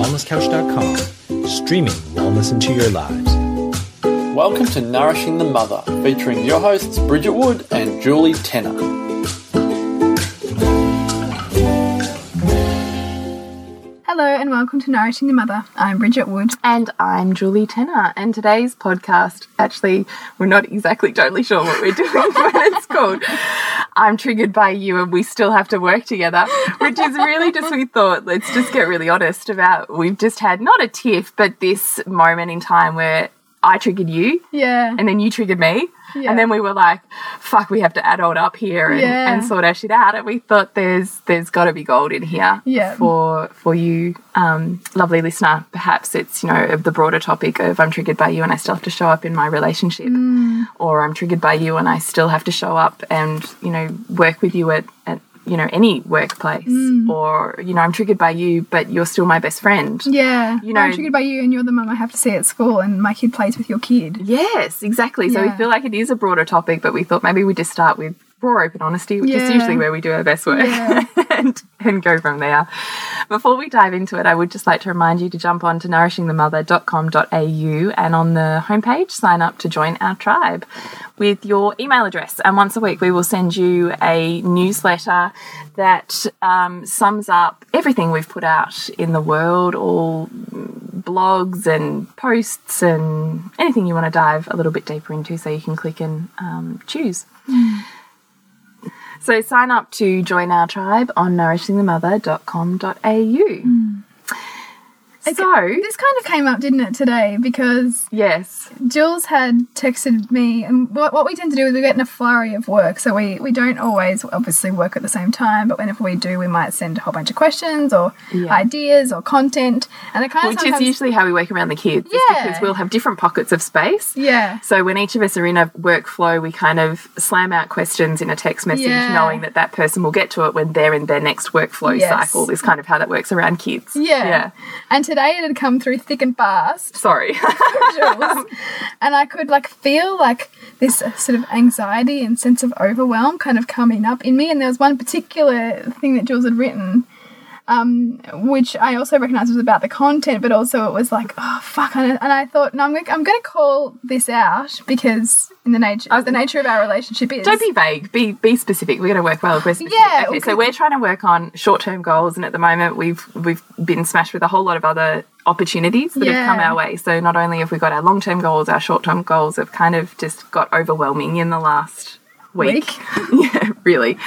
thewellnesscouch.com, streaming wellness into your lives. Welcome to Nourishing the Mother, featuring your hosts Bridget Wood and Julie Tenner. Hello and welcome to Nourishing the Mother. I'm Bridget Wood. And I'm Julie Tenner. And today's podcast, actually, we're not exactly totally sure what we're doing, but it's called I'm Triggered by You and We Still Have to Work Together, which is really just, we thought, let's just get really honest about, we've just had not a tiff, but this moment in time where I triggered you. Yeah. And then you triggered me. Yeah. And then we were like, fuck, we have to adult up here and, Yeah. and sort our shit out. And we thought there's there's gotta be gold in here Yeah. for for you, um, lovely listener. Perhaps it's, you know, of the broader topic of I'm triggered by you and I still have to show up in my relationship. Mm. Or I'm triggered by you and I still have to show up and, you know, work with you at, at you know, any workplace. Mm. Or, you know, I'm triggered by you, but you're still my best friend. Yeah. You know- I'm triggered by you and you're the mum I have to see at school and my kid plays with your kid. Yes, exactly. So we feel like it is a broader topic, but we thought maybe we'd just start with raw open honesty, which is usually where we do our best work, Yeah. and, and go from there. Before we dive into it, I would just like to remind you to jump on to nourishingthemother.com.au and on the homepage, sign up to join our tribe with your email address. And once a week, we will send you a newsletter that um, sums up everything we've put out in the world, all blogs and posts and anything you want to dive a little bit deeper into so you can click and um, choose. So sign up to join our tribe on nourishingthemother.com.au. So, This kind of came up, didn't it, today? Because yes, Jules had texted me, and what, what we tend to do is we get in a flurry of work. So we, we don't always obviously work at the same time, but whenever we do, we might send a whole bunch of questions or Yeah. ideas or content. And it kind of which is usually how we work around the kids. is Yeah. because we'll have different pockets of space. Yeah. So when each of us are in a workflow, we kind of slam out questions in a text message, Yeah. knowing that that person will get to it when they're in their next workflow Yes. cycle. Is kind of how that works around kids. Yeah. Yeah. And today it had come through thick and fast. Sorry. And I could like feel like this sort of anxiety and sense of overwhelm kind of coming up in me. And there was one particular thing that Jules had written, um, which I also recognised was about the content, but also it was like, oh fuck. And I, thought, no, I'm going, I'm going to call this out because in the nature, as the nature of our relationship is. Don't be vague. Be be specific. We're going to work well. We're specific. Yeah, Okay, so we're trying to work on short term goals, and at the moment we've we've been smashed with a whole lot of other opportunities that have come our way. So not only have we got our long term goals, our short term goals have kind of just got overwhelming in the last week. yeah, really.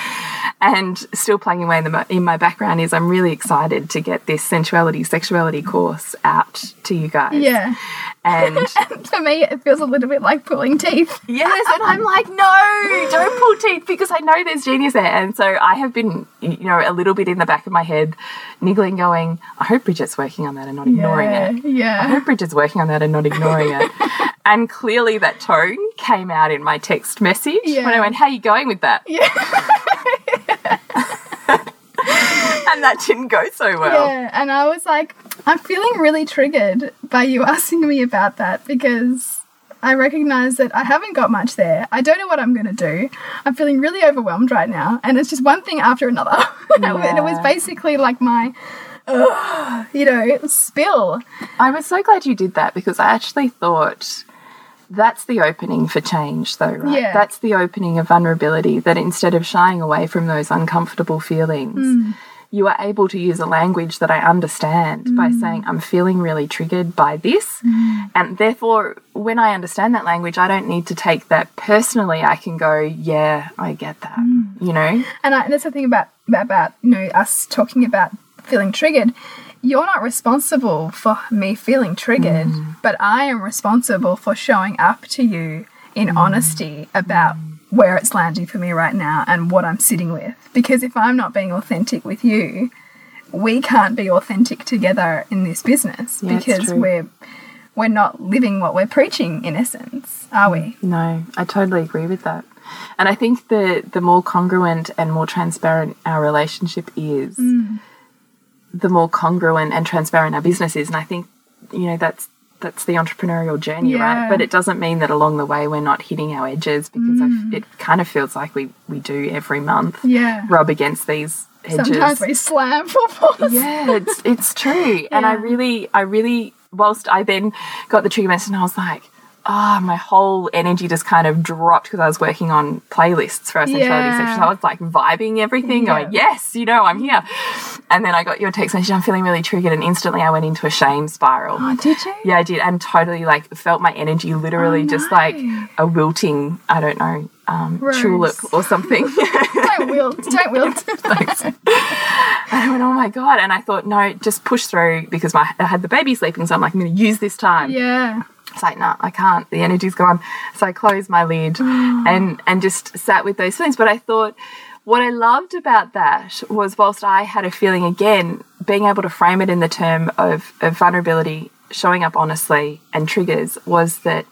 And still plugging away in, the, in my background is I'm really excited to get this sensuality, sexuality course out to you guys. Yeah. And For me, it feels a little bit like pulling teeth. Yes, and I'm like, no, don't pull teeth because I know there's genius there. And so I have been, you know, a little bit in the back of my head, niggling, going, I hope Bridget's working on that and not ignoring yeah. it. Yeah. I hope Bridget's working on that and not ignoring it. and clearly that tone came out in my text message Yeah. when I went, How are you going with that? Yeah. And that didn't go so well. Yeah, and I was like, I'm feeling really triggered by you asking me about that because I recognize that I haven't got much there. I don't know what I'm going to do. I'm feeling really overwhelmed right now, and it's just one thing after another. and it was basically like my, you know, spill. I was so glad you did that because I actually thought that's the opening for change, though, right? Yeah. That's the opening of vulnerability, that instead of shying away from those uncomfortable feelings, Mm. you are able to use a language that I understand by Mm. saying, I'm feeling really triggered by this. And therefore, when I understand that language, I don't need to take that personally. I can go, yeah, I get that, Mm. you know? And I, that's the thing about about you know us talking about feeling triggered. You're not responsible for me feeling triggered, mm. but I am responsible for showing up to you in mm. honesty about where it's landing for me right now and what I'm sitting with. Because if I'm not being authentic with you, we can't be authentic together in this business Yeah, because we're we're not living what we're preaching in essence, are we? No, I totally agree with that. And I think the the more congruent and more transparent our relationship is, mm. The more congruent and transparent our business is. And I think, you know, that's that's the entrepreneurial journey, Yeah. right? But it doesn't mean that along the way we're not hitting our edges because f mm. it kind of feels like we we do every month Yeah. rub against these edges. Sometimes we slam footballs. yeah, it's it's true. And I really, I really, whilst I then got the trigger message, and I was like, ah, my whole energy just kind of dropped because I was working on playlists for our sexuality Yeah. section. So I was like vibing everything, Yeah. going, yes, you know, I'm here. And then I got your text message. I'm feeling really triggered, and instantly I went into a shame spiral. Oh, did you? Yeah, I did, and totally like felt my energy literally Oh, just no. like a wilting, I don't know, um, tulip or something. Don't wilt. Don't wilt. And I went, oh my God. And I thought, no, just push through because my, I had the baby sleeping. So I'm like, I'm going to use this time. yeah. It's like, no, I can't. The energy's gone. So I closed my lid and, and just sat with those feelings. But I thought, what I loved about that was, whilst I had a feeling again, being able to frame it in the term of, of vulnerability, showing up honestly, and triggers, was that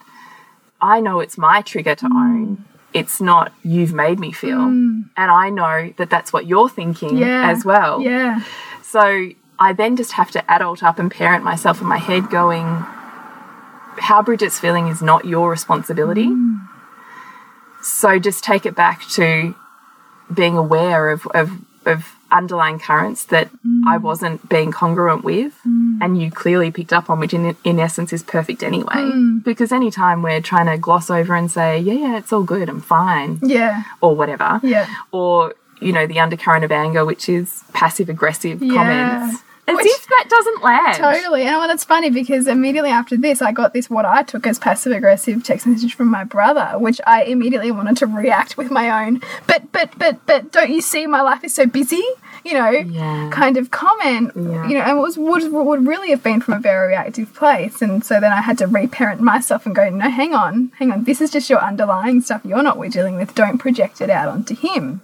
I know it's my trigger to mm. own. It's not you've made me feel. Mm. And I know that that's what you're thinking Yeah. as well. Yeah. So I then just have to adult up and parent myself in my head, going, how Bridget's feeling is not your responsibility. So just take it back to being aware of, of, of underlying currents that I wasn't being congruent with, and you clearly picked up on, which in, in essence is perfect anyway. Because anytime we're trying to gloss over and say, yeah, yeah, it's all good, I'm fine, Yeah. or whatever, Yeah. or you know the undercurrent of anger which is passive aggressive Yeah. comments as Which- if that doesn't land Totally. And well, it's funny because immediately after this, I got this what I took as passive aggressive text message from my brother, which I immediately wanted to react with my own. But, but, but, but, don't you see my life is so busy? You know, Yeah. kind of comment. Yeah. You know, and it was would would really have been from a very reactive place. And so then I had to reparent myself and go, no, hang on, hang on. This is just your underlying stuff you're not we dealing with. Don't project it out onto him.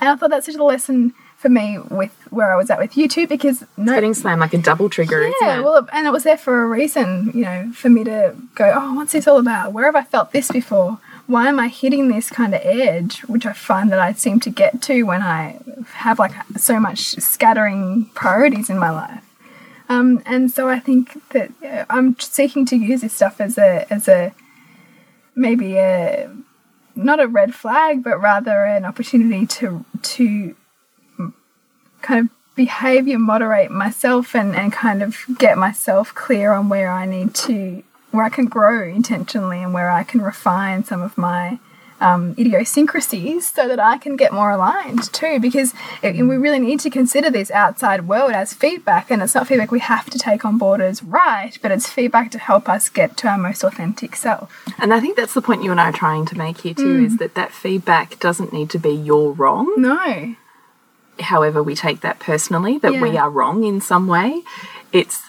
And I thought that's such a lesson for me with where I was at with you too, because no, getting slammed like a double trigger yeah, well, and it was there for a reason, you know, for me to go, oh, what's this all about? Where have I felt this before? Why am I hitting this kind of edge, which I find that I seem to get to when I have like so much scattering priorities in my life? Um, and so I think that uh, I'm seeking to use this stuff as a as a maybe a not a red flag, but rather an opportunity to to kind of behavior moderate myself and, and kind of get myself clear on where I need to where I can grow intentionally and where I can refine some of my um, idiosyncrasies so that I can get more aligned too because it, we really need to consider this outside world as feedback and it's not feedback we have to take on board as right but it's feedback to help us get to our most authentic self. And i think that's the point you and i are trying to make here too is that that feedback doesn't need to be you're wrong. No however we take that personally that we are wrong in some way it's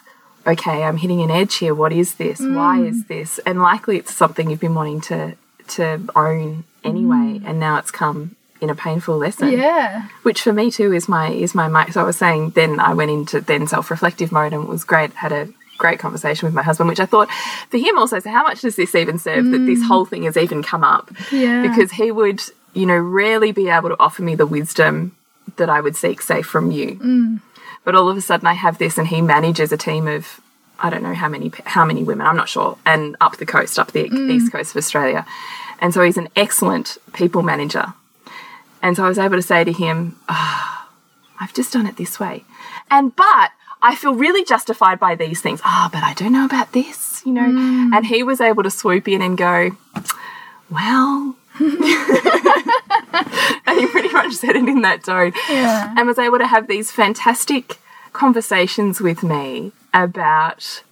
okay i'm hitting an edge here what is this why Mm. is this and likely it's something you've been wanting to to own anyway and now it's come in a painful lesson Mm. yeah which for me too is my is my mic. So I was saying then I went into then self reflective mode and it was great. Had a great conversation with my husband, which I thought for him also. So how much does this even serve that this whole thing has even come up? Yeah. because he would you know rarely be able to offer me the wisdom that I would seek, say from you. But all of a sudden I have this, and he manages a team of. I don't know how many how many women I'm not sure and up the coast up the east coast of Australia and so he's an excellent people manager and so I was able to say to him, "Ah, I've just done it this way. And but I feel really justified by these things. Ah, but I don't know about this, you know. And he was able to swoop in and go, Well, and he pretty much said it in that tone. Yeah. And was able to have these fantastic conversations with me about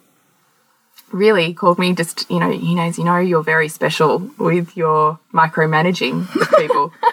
really called me just you know he knows you know you're very special with your micromanaging people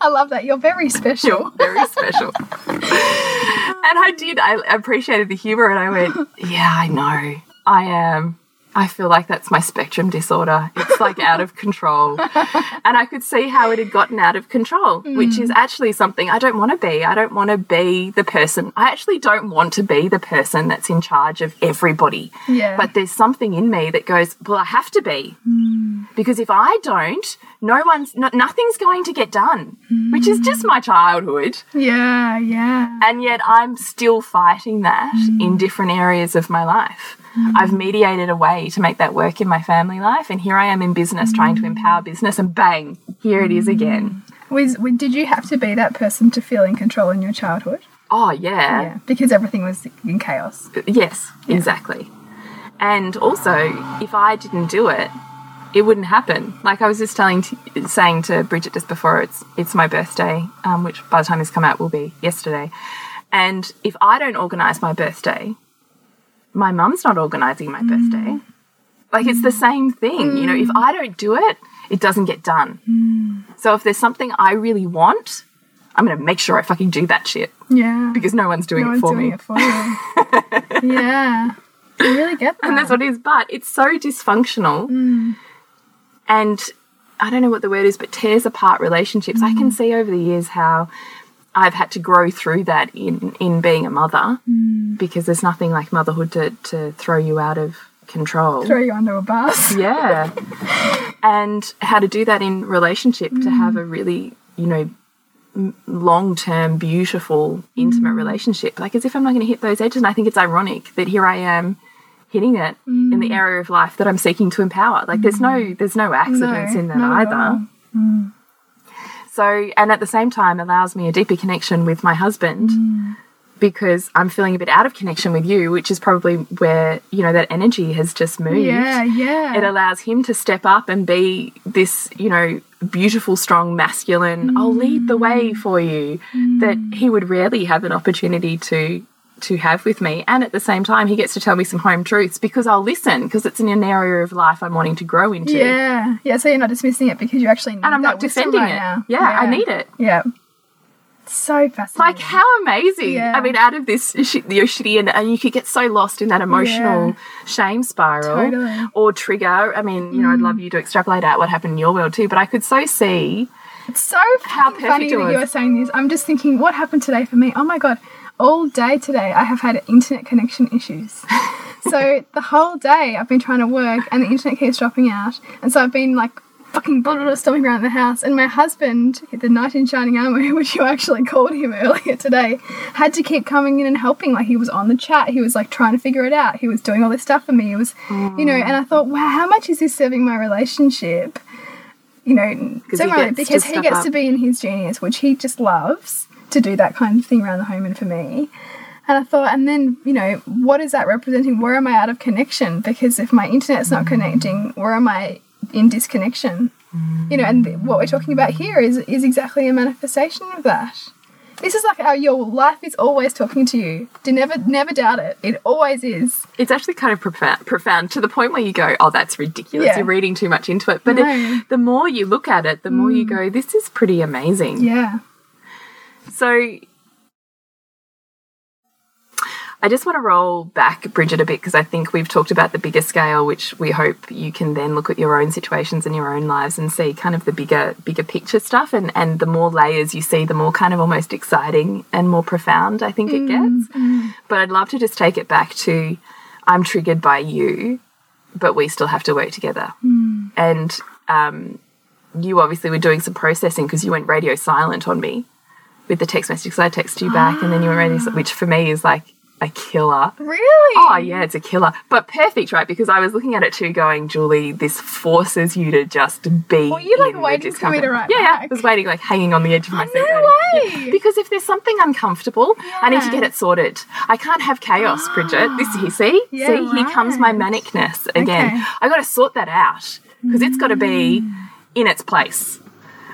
I love that. You're very special. you're very special and i did i appreciated the humor and i went yeah i know i am i feel like that's my spectrum disorder it's like out of control and i could see how it had gotten out of control which is mm. actually something i don't want to be i don't want to be the person i actually don't want to be the person that's in charge of everybody Yeah. but there's something in me that goes well i have to be mm. because if I don't, no one's, no, nothing's going to get done, which is just my childhood. Yeah, yeah. And yet I'm still fighting that mm. in different areas of my life. Mm. I've mediated a way to make that work in my family life. And here I am in business trying to mm. empower business, and bang, here it is again. Was, did you have to be that person to feel in control in your childhood? Oh, yeah. Yeah, because everything was in chaos. Uh, yes, exactly. And also, if I didn't do it, it wouldn't happen. Like I was just telling, to, saying to Bridget just before, it's it's my birthday, um, which by the time this come out will be yesterday. And if I don't organise my birthday, my mum's not organising my birthday. Mm. Like it's the mm. same thing, you know. If I don't do it, it doesn't get done. Mm. So if there's something I really want, I'm gonna make sure I fucking do that shit Yeah, because no one's doing no it one's for doing me. it for you. yeah, I really get that. and that's what it is. But it's so dysfunctional, and I don't know what the word is, but tears apart relationships. I can see over the years how I've had to grow through that in in being a mother mm. because there's nothing like motherhood to to throw you out of control. Throw you under a bus. Yeah, and how to do that in relationship to mm. have a really you know long term, beautiful, intimate mm. relationship. Like as if I'm not going to hit those edges. And I think it's ironic that here I am hitting it in the area of life that I'm seeking to empower. Like there's no there's no accidents No, in that either. all. So and at the same time allows me a deeper connection with my husband. Mm. Because I'm feeling a bit out of connection with you, which is probably where, you know, that energy has just moved Yeah, yeah. it allows him to step up and be this, you know, beautiful, strong, masculine. I'll lead the way mm. for you. That mm. he would rarely have an opportunity to to have with me, and at the same time, he gets to tell me some home truths because I'll listen because it's in an area of life I'm wanting to grow into. yeah, yeah. So you're not dismissing it because you actually and I'm that not defending right it. now. Yeah, I need it. Yeah. So fascinating. Like how amazing! Yeah. I mean, out of this you're shitty, and, and you could get so lost in that emotional Yeah. shame spiral Totally. Mm. or trigger. I mean, you know, I'd love you to extrapolate out what happened in your world too, but I could so see It's so How perfect funny that you are saying this. I'm just thinking, what happened today for me? Oh my god, all day today I have had internet connection issues. so the whole day I've been trying to work and the internet keeps dropping out, and so I've been like fucking blah, blah, blah, stomping around the house. And my husband, the knight in shining armor, which you actually called him earlier today, had to keep coming in and helping. Like he was on the chat, he was like trying to figure it out. He was doing all this stuff for me. It was, you know, and I thought, wow, how much is this serving my relationship? you know, gets because he gets up. to be in his genius, which he just loves to do that kind of thing around the home and for me. And I thought, and then, you know, what is that representing? Where am I out of connection? Because if my internet's not connecting, where am I in disconnection? Mm. You know, and what we're talking about here is is exactly a manifestation of that. This is like how your life is always talking to you. Do never never doubt it. It always is. it's actually kind of profound, profound to the point where you go, "Oh, that's ridiculous. Yeah. You're reading too much into it." But No. it, the more you look at it, the more you mm. go, "This is pretty amazing." Yeah. So I just want to roll back, Bridget, a bit because I think we've talked about the bigger scale, which we hope you can then look at your own situations and your own lives and see kind of the bigger, bigger picture stuff. And and the more layers you see, the more kind of almost exciting and more profound I think it mm, gets. Mm. But I'd love to just take it back to I'm triggered by you, but we still have to work together. Mm. And um, you obviously were doing some processing because you went radio silent on me with the text message. So I texted you back, and then you went ready, which for me is like a killer. Really? Oh yeah, it's a killer, but perfect, right? Because I was looking at it too, going, Julie, this forces you to just be. Were you, like, waiting for me to discomfort." write Yeah, yeah. back? I was waiting, like hanging on the edge of my oh, seat. no waiting. way! Because if there's something uncomfortable, I need to get it sorted. I can't have chaos, Bridget. This here, see, Yeah, see, here comes my manicness again. Okay. I got to sort that out because it's got to be mm. in its place,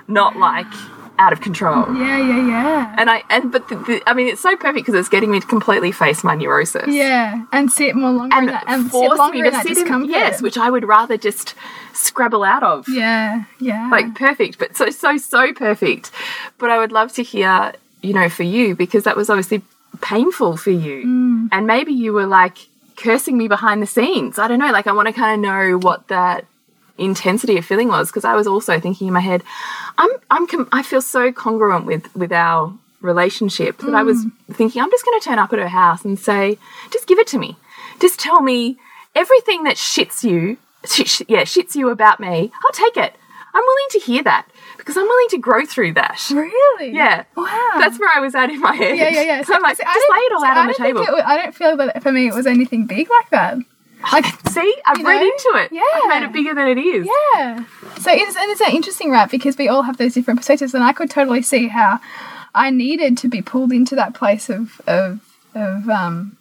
not like out of control. Yeah, yeah, yeah. And I and but the, the, I mean it's so perfect because it's getting me to completely face my neurosis Yeah, and sit more longer and that, and sit force longer me in to sit in yes, which I would rather just scrabble out of. yeah, yeah. Like perfect, but so so so perfect. But I would love to hear, you know, for you because that was obviously painful for you, Mm. and maybe you were like cursing me behind the scenes. I don't know. Like I want to kind of know what that intensity of feeling was because I was also thinking in my head, I'm I'm com- I feel so congruent with with our relationship that I was Mm. thinking I'm just going to turn up at her house and say, just give it to me, just tell me everything that shits you, sh- sh- yeah, shits you about me. I'll take it. I'm willing to hear that because I'm willing to grow through that. really? Yeah. Wow. That's where I was at in my head. yeah, yeah, yeah. So I'm like, see, just lay it all out on the table. I don't feel that for me it was anything big like that. Like, See, I've You read into it. Yeah. I've made it bigger than it is. yeah. So it's and it's an interesting, right? Because we all have those different perspectives, and I could totally see how I needed to be pulled into that place of of of um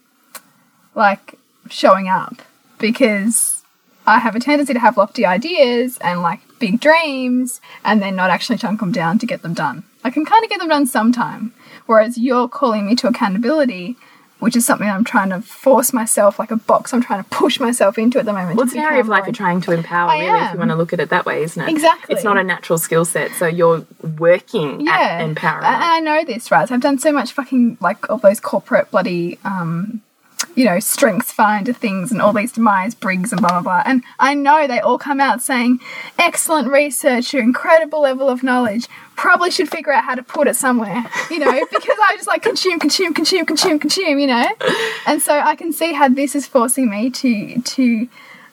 like showing up because I have a tendency to have lofty ideas and like big dreams and then not actually chunk them down to get them done. I can kind of get them done sometime, whereas you're calling me to accountability, which is something I'm trying to force myself like a box. I'm trying to push myself into at the moment. Well, it's an area of life you're trying to empower, I really, if you want to look at it that way, isn't it? Exactly. It's not a natural skill set, so you're working yeah. at empowering. And I know this, right? So I've done so much fucking like all those corporate bloody um you know, strengths finder things and all these Myers Briggs and blah blah blah. And I know they all come out saying excellent researcher, incredible level of knowledge. Probably should figure out how to put it somewhere, you know, because I just like consume, consume, consume, consume, consume, you know. And so I can see how this is forcing me to to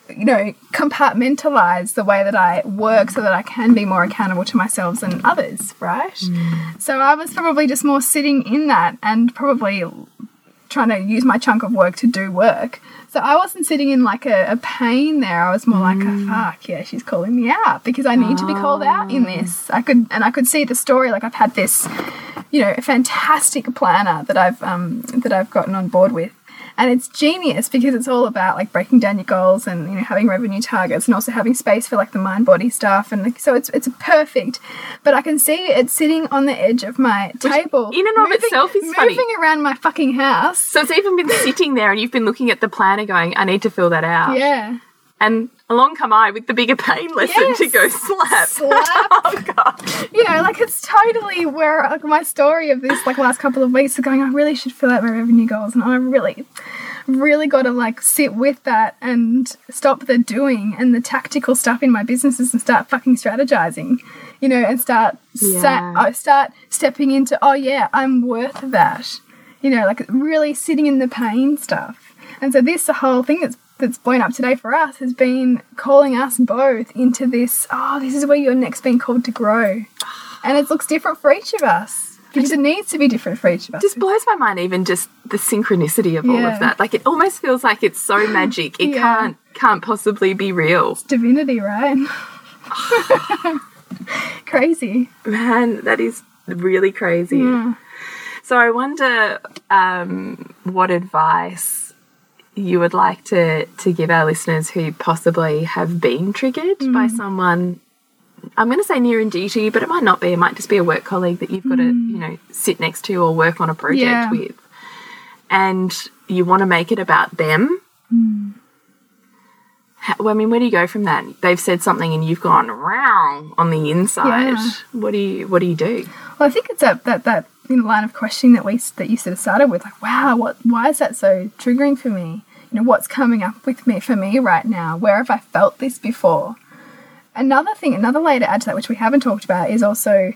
you know, compartmentalize the way that I work so that I can be more accountable to myself and others, right? Mm. So I was probably just more sitting in that and probably trying to use my chunk of work to do work. So I wasn't sitting in like a, a pain there. I was more like, oh, fuck, yeah, she's calling me out because I need to be called out in this. I could, and I could see the story. Like I've had this, you know, a fantastic planner that I've, um, that I've gotten on board with. And it's genius because it's all about like breaking down your goals and you know having revenue targets and also having space for like the mind body stuff and like, so it's it's perfect. But I can see it sitting on the edge of my table. in and of itself is moving funny. around my fucking house. so it's even been sitting there, and you've been looking at the planner, going, "I need to fill that out." Yeah. And along come I with the bigger pain lesson to go slap. Slap. oh god. you know, like it's totally where like, my story of this like last couple of weeks of going, I really should fill out my revenue goals, and I really, really got to like sit with that and stop the doing and the tactical stuff in my businesses and start fucking strategizing, you know, and start Yeah. sa- oh, start stepping into, oh yeah, I'm worth that, you know, like really sitting in the pain stuff. And so this whole thing that's that's blown up today for us has been calling us both into this. Oh, this is where you're next being called to grow, and it looks different for each of us because it needs to be different for each of us. just blows my mind even just the synchronicity of all of that like it almost feels like it's so magic it Yeah. can't can't possibly be real divinity, right? Crazy. man that is really crazy Yeah. so i wonder um, what advice you would like to to give our listeners who possibly have been triggered by mm. someone I'm going to say near and dear to you, but it might not be. It might just be a work colleague that you've got to, mm. you know, sit next to or work on a project Yeah. with. And you want to make it about them. Mm. How, well, I mean, where do you go from that? They've said something and you've gone row on the inside. Yeah. What do you What do you do? Well, I think it's that that that you know, line of questioning that we that you sort of started with, like, wow, what? Why is that so triggering for me? Know, what's coming up with me for me right now? Where have I felt this before? Another thing, another layer to add to that, which we haven't talked about, is also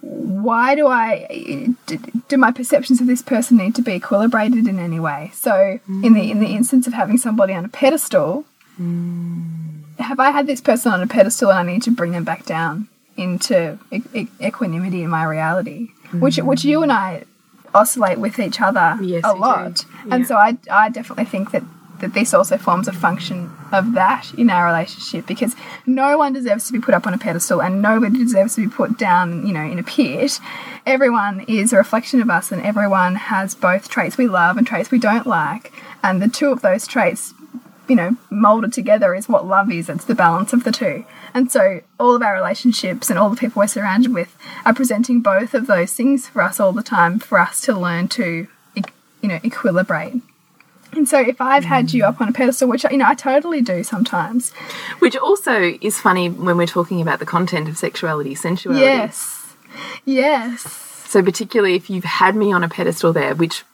why do I do, my perceptions of this person need to be equilibrated in any way? So, in the in the instance of having somebody on a pedestal, have I had this person on a pedestal and I need to bring them back down into equanimity in my reality, which which you and I oscillate with each other Yes, a lot, Yeah. and so I I definitely think that that this also forms a function of that in our relationship because no one deserves to be put up on a pedestal and nobody deserves to be put down you know in a pit. Everyone is a reflection of us and everyone has both traits we love and traits we don't like. And the two of those traits you know, molded together is what love is. It's the balance of the two. And so all of our relationships and all the people we're surrounded with are presenting both of those things for us all the time for us to learn to, you know, equilibrate. And so if I've had you up on a pedestal, which, you know, I totally do sometimes. Which also is funny when we're talking about the content of sexuality, sensuality. Yes. Yes. So particularly if you've had me on a pedestal there, which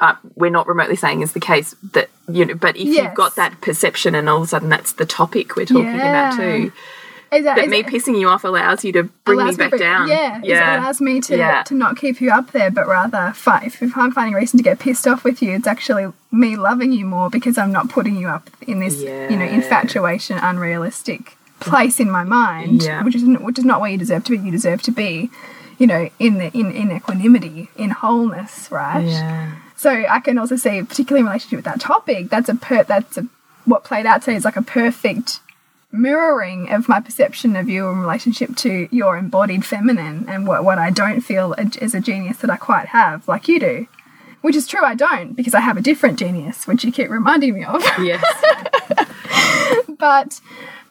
uh, we're not remotely saying is the case, that you know, but if Yes. you've got that perception and all of a sudden that's the topic we're talking about too, Is that, that is me it- pissing you off allows you to bring me back down. Yeah, is it allows me to Yeah. to not keep you up there, but rather fight. If, I'm finding a reason to get pissed off with you, it's actually me loving you more because I'm not putting you up in this you know infatuation, unrealistic place in my mind, Yeah. which is which is not where you deserve to be. You deserve to be, you know, in the in in equanimity, in wholeness, right? Yeah. So I can also see, particularly in relationship with that topic, that's a per that's a what played out today is like a perfect mirroring of my perception of you in relationship to your embodied feminine and what, what I don't feel is a genius that I quite have, like you do. Which is true, I don't, because I have a different genius, which you keep reminding me of. Yes. but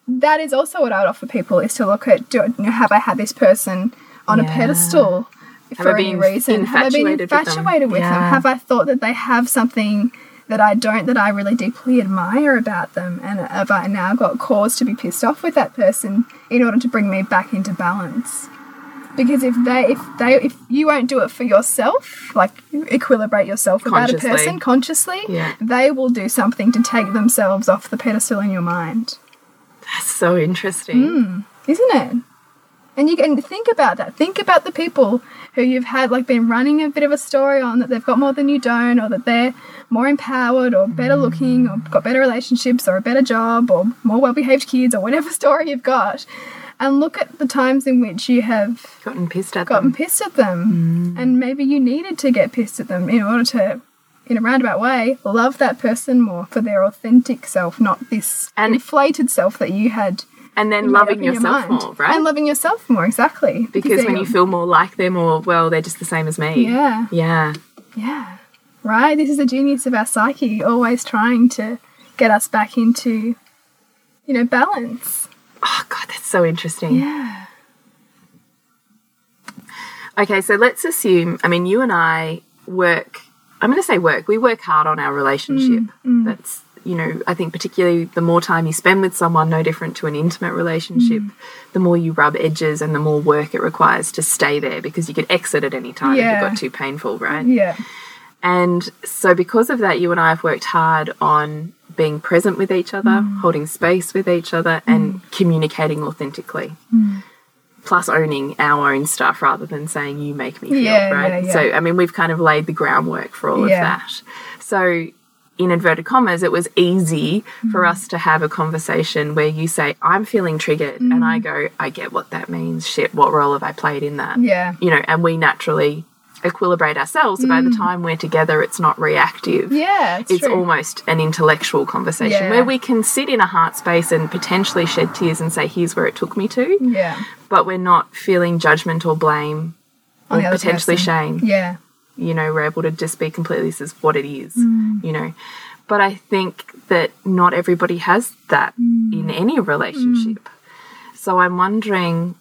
that is also what I would offer people is to look at do, you know, have I had this person on Yeah. a pedestal for I any reason? Have I been infatuated with them? with them? Have I thought that they have something that I don't that I really deeply admire about them? And have I now got cause to be pissed off with that person in order to bring me back into balance? Because if they if they if you won't do it for yourself, like equilibrate yourself about a person consciously, Yeah. they will do something to take themselves off the pedestal in your mind That's so interesting. Hmm. isn't it? And you can think about that. Think about the people who you've had like been running a bit of a story on that they've got more than you don't, or that they're more empowered, or better looking, or got better relationships, or a better job, or more well behaved kids, or whatever story you've got. And look at the times in which you have Gotten pissed at gotten them. pissed at them. Mm. And maybe you needed to get pissed at them in order to, in a roundabout way, love that person more for their authentic self, not this And- inflated self that you had And then up loving in your yourself more, right? And loving yourself more, exactly. because then when you feel more like them or well they're just the same as me Yeah, yeah yeah. Right? This is the genius of our psyche, always trying to get us back into, you know, balance. oh god that's so interesting Yeah. okay so let's assume i mean you and i work i'm going to say work we work hard on our relationship Mm, that's you know i think particularly the more time you spend with someone no different to an intimate relationship Mm. the more you rub edges and the more work it requires to stay there because you could exit at any time if it got too painful right Yeah. And so, because of that, you and I have worked hard on being present with each other, Mm. holding space with each other, and communicating authentically. Mm. Plus, owning our own stuff rather than saying, you make me feel, Yeah, right? yeah, yeah. So, I mean, we've kind of laid the groundwork for all Yeah. of that. So, in inverted commas, it was easy Mm. for us to have a conversation where you say, I'm feeling triggered. And Mm. I go, I get what that means. Shit, what role have I played in that? Yeah. You know, and we naturally equilibrate ourselves. So by the time we're together, it's not reactive. Mm. Yeah. It's, It's almost an intellectual conversation Yeah. where we can sit in a heart space and potentially shed tears and say, here's where it took me to, Yeah. but we're not feeling judgment or blame or potentially person. shame. Yeah. You know, we're able to just be completely, this is what it is, Mm. you know. But I think that not everybody has that Mm. in any relationship. So I'm wondering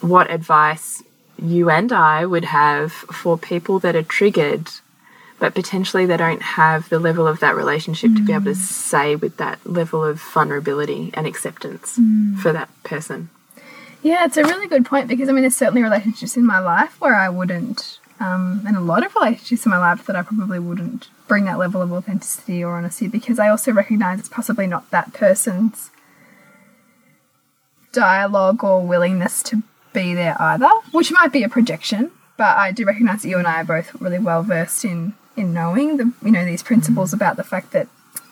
what advice you and I would have for people that are triggered, but potentially they don't have the level of that relationship to be able to say with that level of vulnerability and acceptance for that person. Yeah, it's a really good point because I mean, there's certainly relationships in my life where I wouldn't, um, and a lot of relationships in my life that I probably wouldn't bring that level of authenticity or honesty because I also recognize it's possibly not that person's dialogue or willingness to be there either, which might be a projection. But I do recognize that you and I are both really well versed in in knowing the you know these principles about the fact that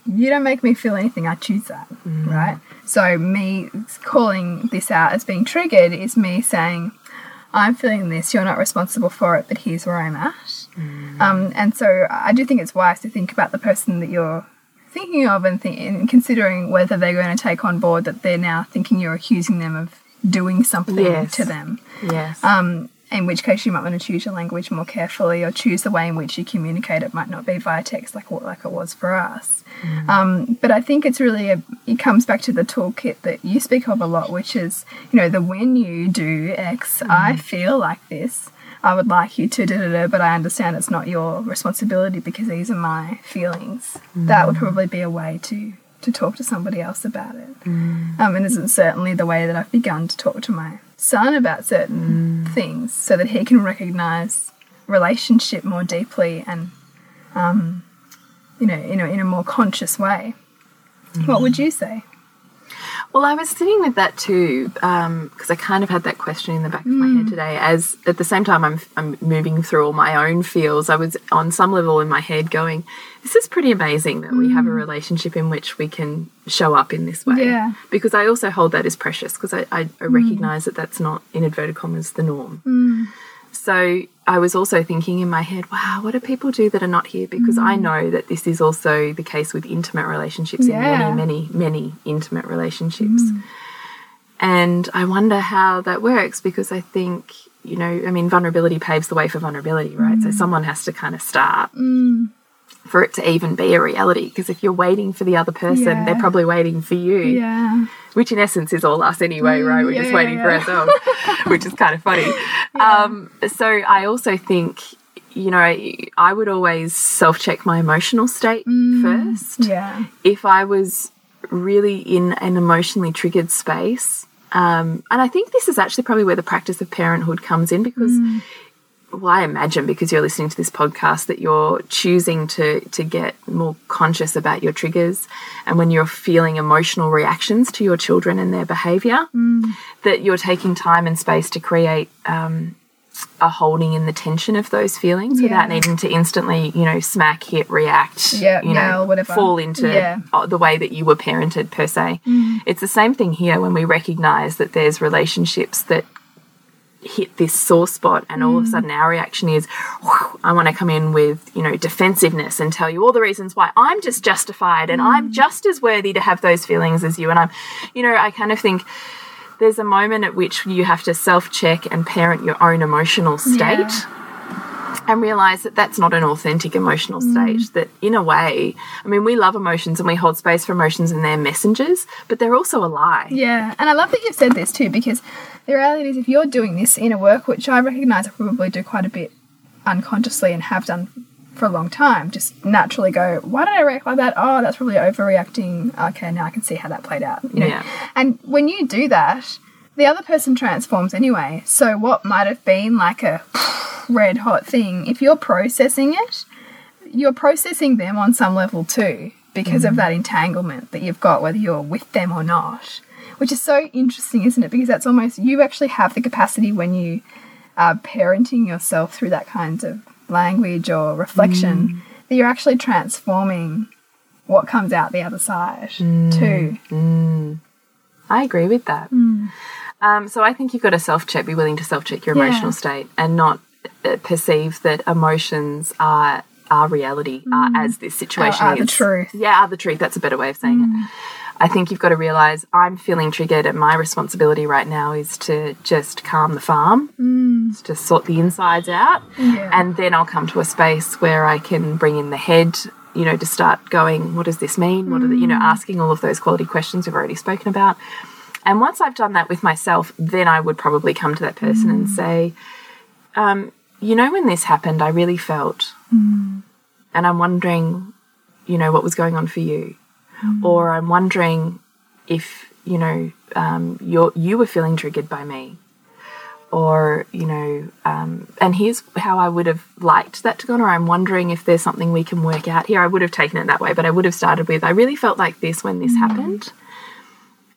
you don't make me feel anything. I choose that, right? So me calling this out as being triggered is me saying, "I'm feeling this. You're not responsible for it, but here's where I'm at." Um, and so I do think it's wise to think about the person that you're thinking of and, think, and considering whether they're going to take on board that they're now thinking you're accusing them of doing something Yes. to them. Yes. Um, in which case you might want to choose your language more carefully or choose the way in which you communicate. It might not be via text like what like it was for us. Mm. Um, but I think it's really a, it comes back to the toolkit that you speak of a lot, which is you know the when you do X, I mm. feel like this. I would like you to da da da, but I understand it's not your responsibility because these are my feelings. That would mm. probably be a way to to talk to somebody else about it. Um, and this is certainly the way that I've begun to talk to my son about certain things so that he can recognize relationship more deeply and, um, you know, in a, in a more conscious way. What would you say? Well, I was sitting with that too um, because I kind of had that question in the back of my head mm. today. As at the same time, I'm I'm moving through all my own feels. I was on some level in my head going, "This is pretty amazing that we have a mm. relationship in which we can show up in this way." Yeah. Because I also hold that as precious because I I, I mm. recognise that that's not in inverted commas the norm. So I was also thinking in my head, wow, what do people do that are not here? Because I mm. know that this is also the case with intimate relationships Yeah. in many, many, many intimate relationships. Mm. And I wonder how that works because I think, you know, I mean, vulnerability paves the way for vulnerability, right? So mm. someone has to kind of start for it to even be a reality. Because if you're waiting for the other person, Yeah. they're probably waiting for you Yeah. Which in essence is all us anyway, right? We're yeah, just yeah, waiting for ourselves, which is kind of funny. Um, so I also think, you know, I would always self check my emotional state first. Yeah. If I was really in an emotionally triggered space, um, and I think this is actually probably where the practice of parenthood comes in because well, I imagine because you're listening to this podcast that you're choosing to to get more conscious about your triggers, and when you're feeling emotional reactions to your children and their behaviour, that you're taking time and space to create um, a holding in the tension of those feelings without needing to instantly, you know, smack, hit, react, Yeah, you know, whatever. fall into Yeah. the way that you were parented per se. It's the same thing here when we recognize that there's relationships that hit this sore spot and all of a mm. sudden our reaction is i want to come in with you know defensiveness and tell you all the reasons why. I'm just justified and i'm mm. just as worthy to have those feelings as you. And i'm you know i kind of think there's a moment at which you have to self check and parent your own emotional state and realize that that's not an authentic emotional mm. state. That, in a way, I mean, we love emotions and we hold space for emotions and they're messengers, but they're also a lie. Yeah, and I love that you've said this too because the reality is if you're doing this inner work, which I recognize I probably do quite a bit unconsciously and have done for a long time, just naturally go, why did I react like that? Oh, that's probably overreacting. Okay, now I can see how that played out. You know? Yeah. And when you do that, the other person transforms anyway. So what might have been like a red hot thing, if you're processing it, you're processing them on some level too because of mm-hmm. that entanglement that you've got, whether you're with them or not. Which is so interesting, isn't it? Because that's almost you actually have the capacity when you are parenting yourself through that kind of language or reflection mm. that you're actually transforming what comes out the other side mm. too. Mm. I agree with that. Um, so I think you've got to self check, be willing to self check your Yeah. emotional state and not uh, perceive that emotions are. Our reality are as this situation Are- are the truth. Yeah, are the truth. That's a better way of saying it. I think you've got to realize I'm feeling triggered, and my responsibility right now is to just calm the farm, mm. to sort the insides out, Yeah. and then I'll come to a space where I can bring in the head, you know, to start going, what does this mean? What are the, you know, asking all of those quality questions we've already spoken about. And once I've done that with myself, then I would probably come to that person and say, um, you know, when this happened, I really felt, and I'm wondering, you know, what was going on for you, or I'm wondering if you know um, you're you were feeling triggered by me, or you know, um, and here's how I would have liked that to go on, or I'm wondering if there's something we can work out here. I would have taken it that way, but I would have started with, I really felt like this when this happened.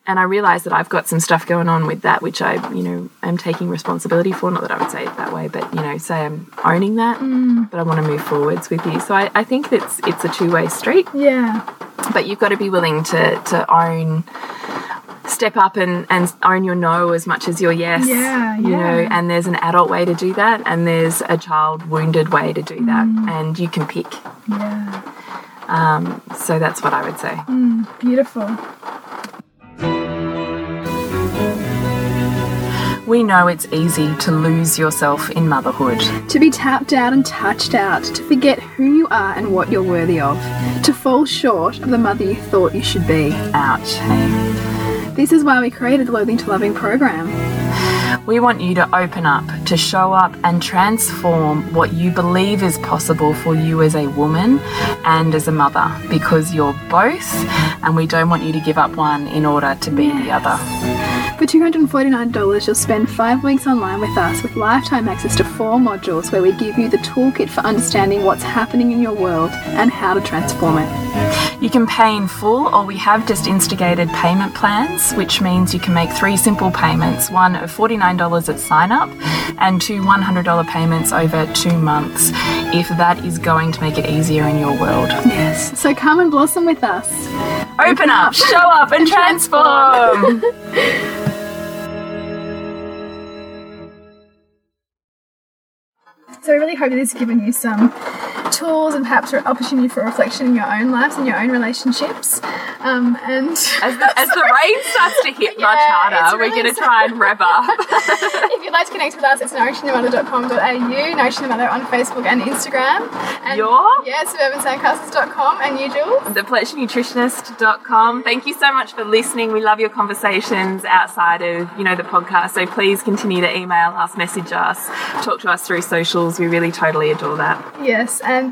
And I realize that I've got some stuff going on with that, which I, you know, am taking responsibility for. Not that I would say it that way, but you know, say I'm owning that. Mm. But I want to move forwards with you. So I, I think it's it's a two way street Yeah. but you've got to be willing to to own step up and and own your no as much as your yes Yeah, you know and there's an adult way to do that and there's a child wounded way to do that mm. and you can pick Yeah. Um, so that's what i would say mm, Beautiful. We know it's easy to lose yourself in motherhood To be tapped out and touched out, to forget who you are and what you're worthy of, to fall short of the mother you thought you should be. ouch hey This is why we created the Loathing to Loving program. We want you to open up, to show up and transform what you believe is possible for you as a woman and as a mother because you're both, and we don't want you to give up one in order to be the other. For $249, you'll spend five weeks online with us with lifetime access to four modules where we give you the toolkit for understanding what's happening in your world and how to transform it. You can pay in full, or we have just instigated payment plans, which means you can make three simple payments one of $49 at sign up and two $100 payments over two months, if that is going to make it easier in your world. Yes. So come and blossom with us. Open up, show up, and transform! So I really hope that this has given you some tools and perhaps an opportunity for reflection in your own lives and your own relationships. Um, and as the, as the rain starts to hit much harder, it's we're going to try and rev up. if you'd like to connect with us, it's nourishingthemother.com.au, Nourishing the Mother on Facebook and Instagram. And Your? Yeah, suburbansandcastles.com and you, Jules. thepleasurenutritionist.com. Thank you so much for listening. We love your conversations outside of, you know, the podcast. So please continue to email us, message us, talk to us through socials. We really totally adore that. Yes, and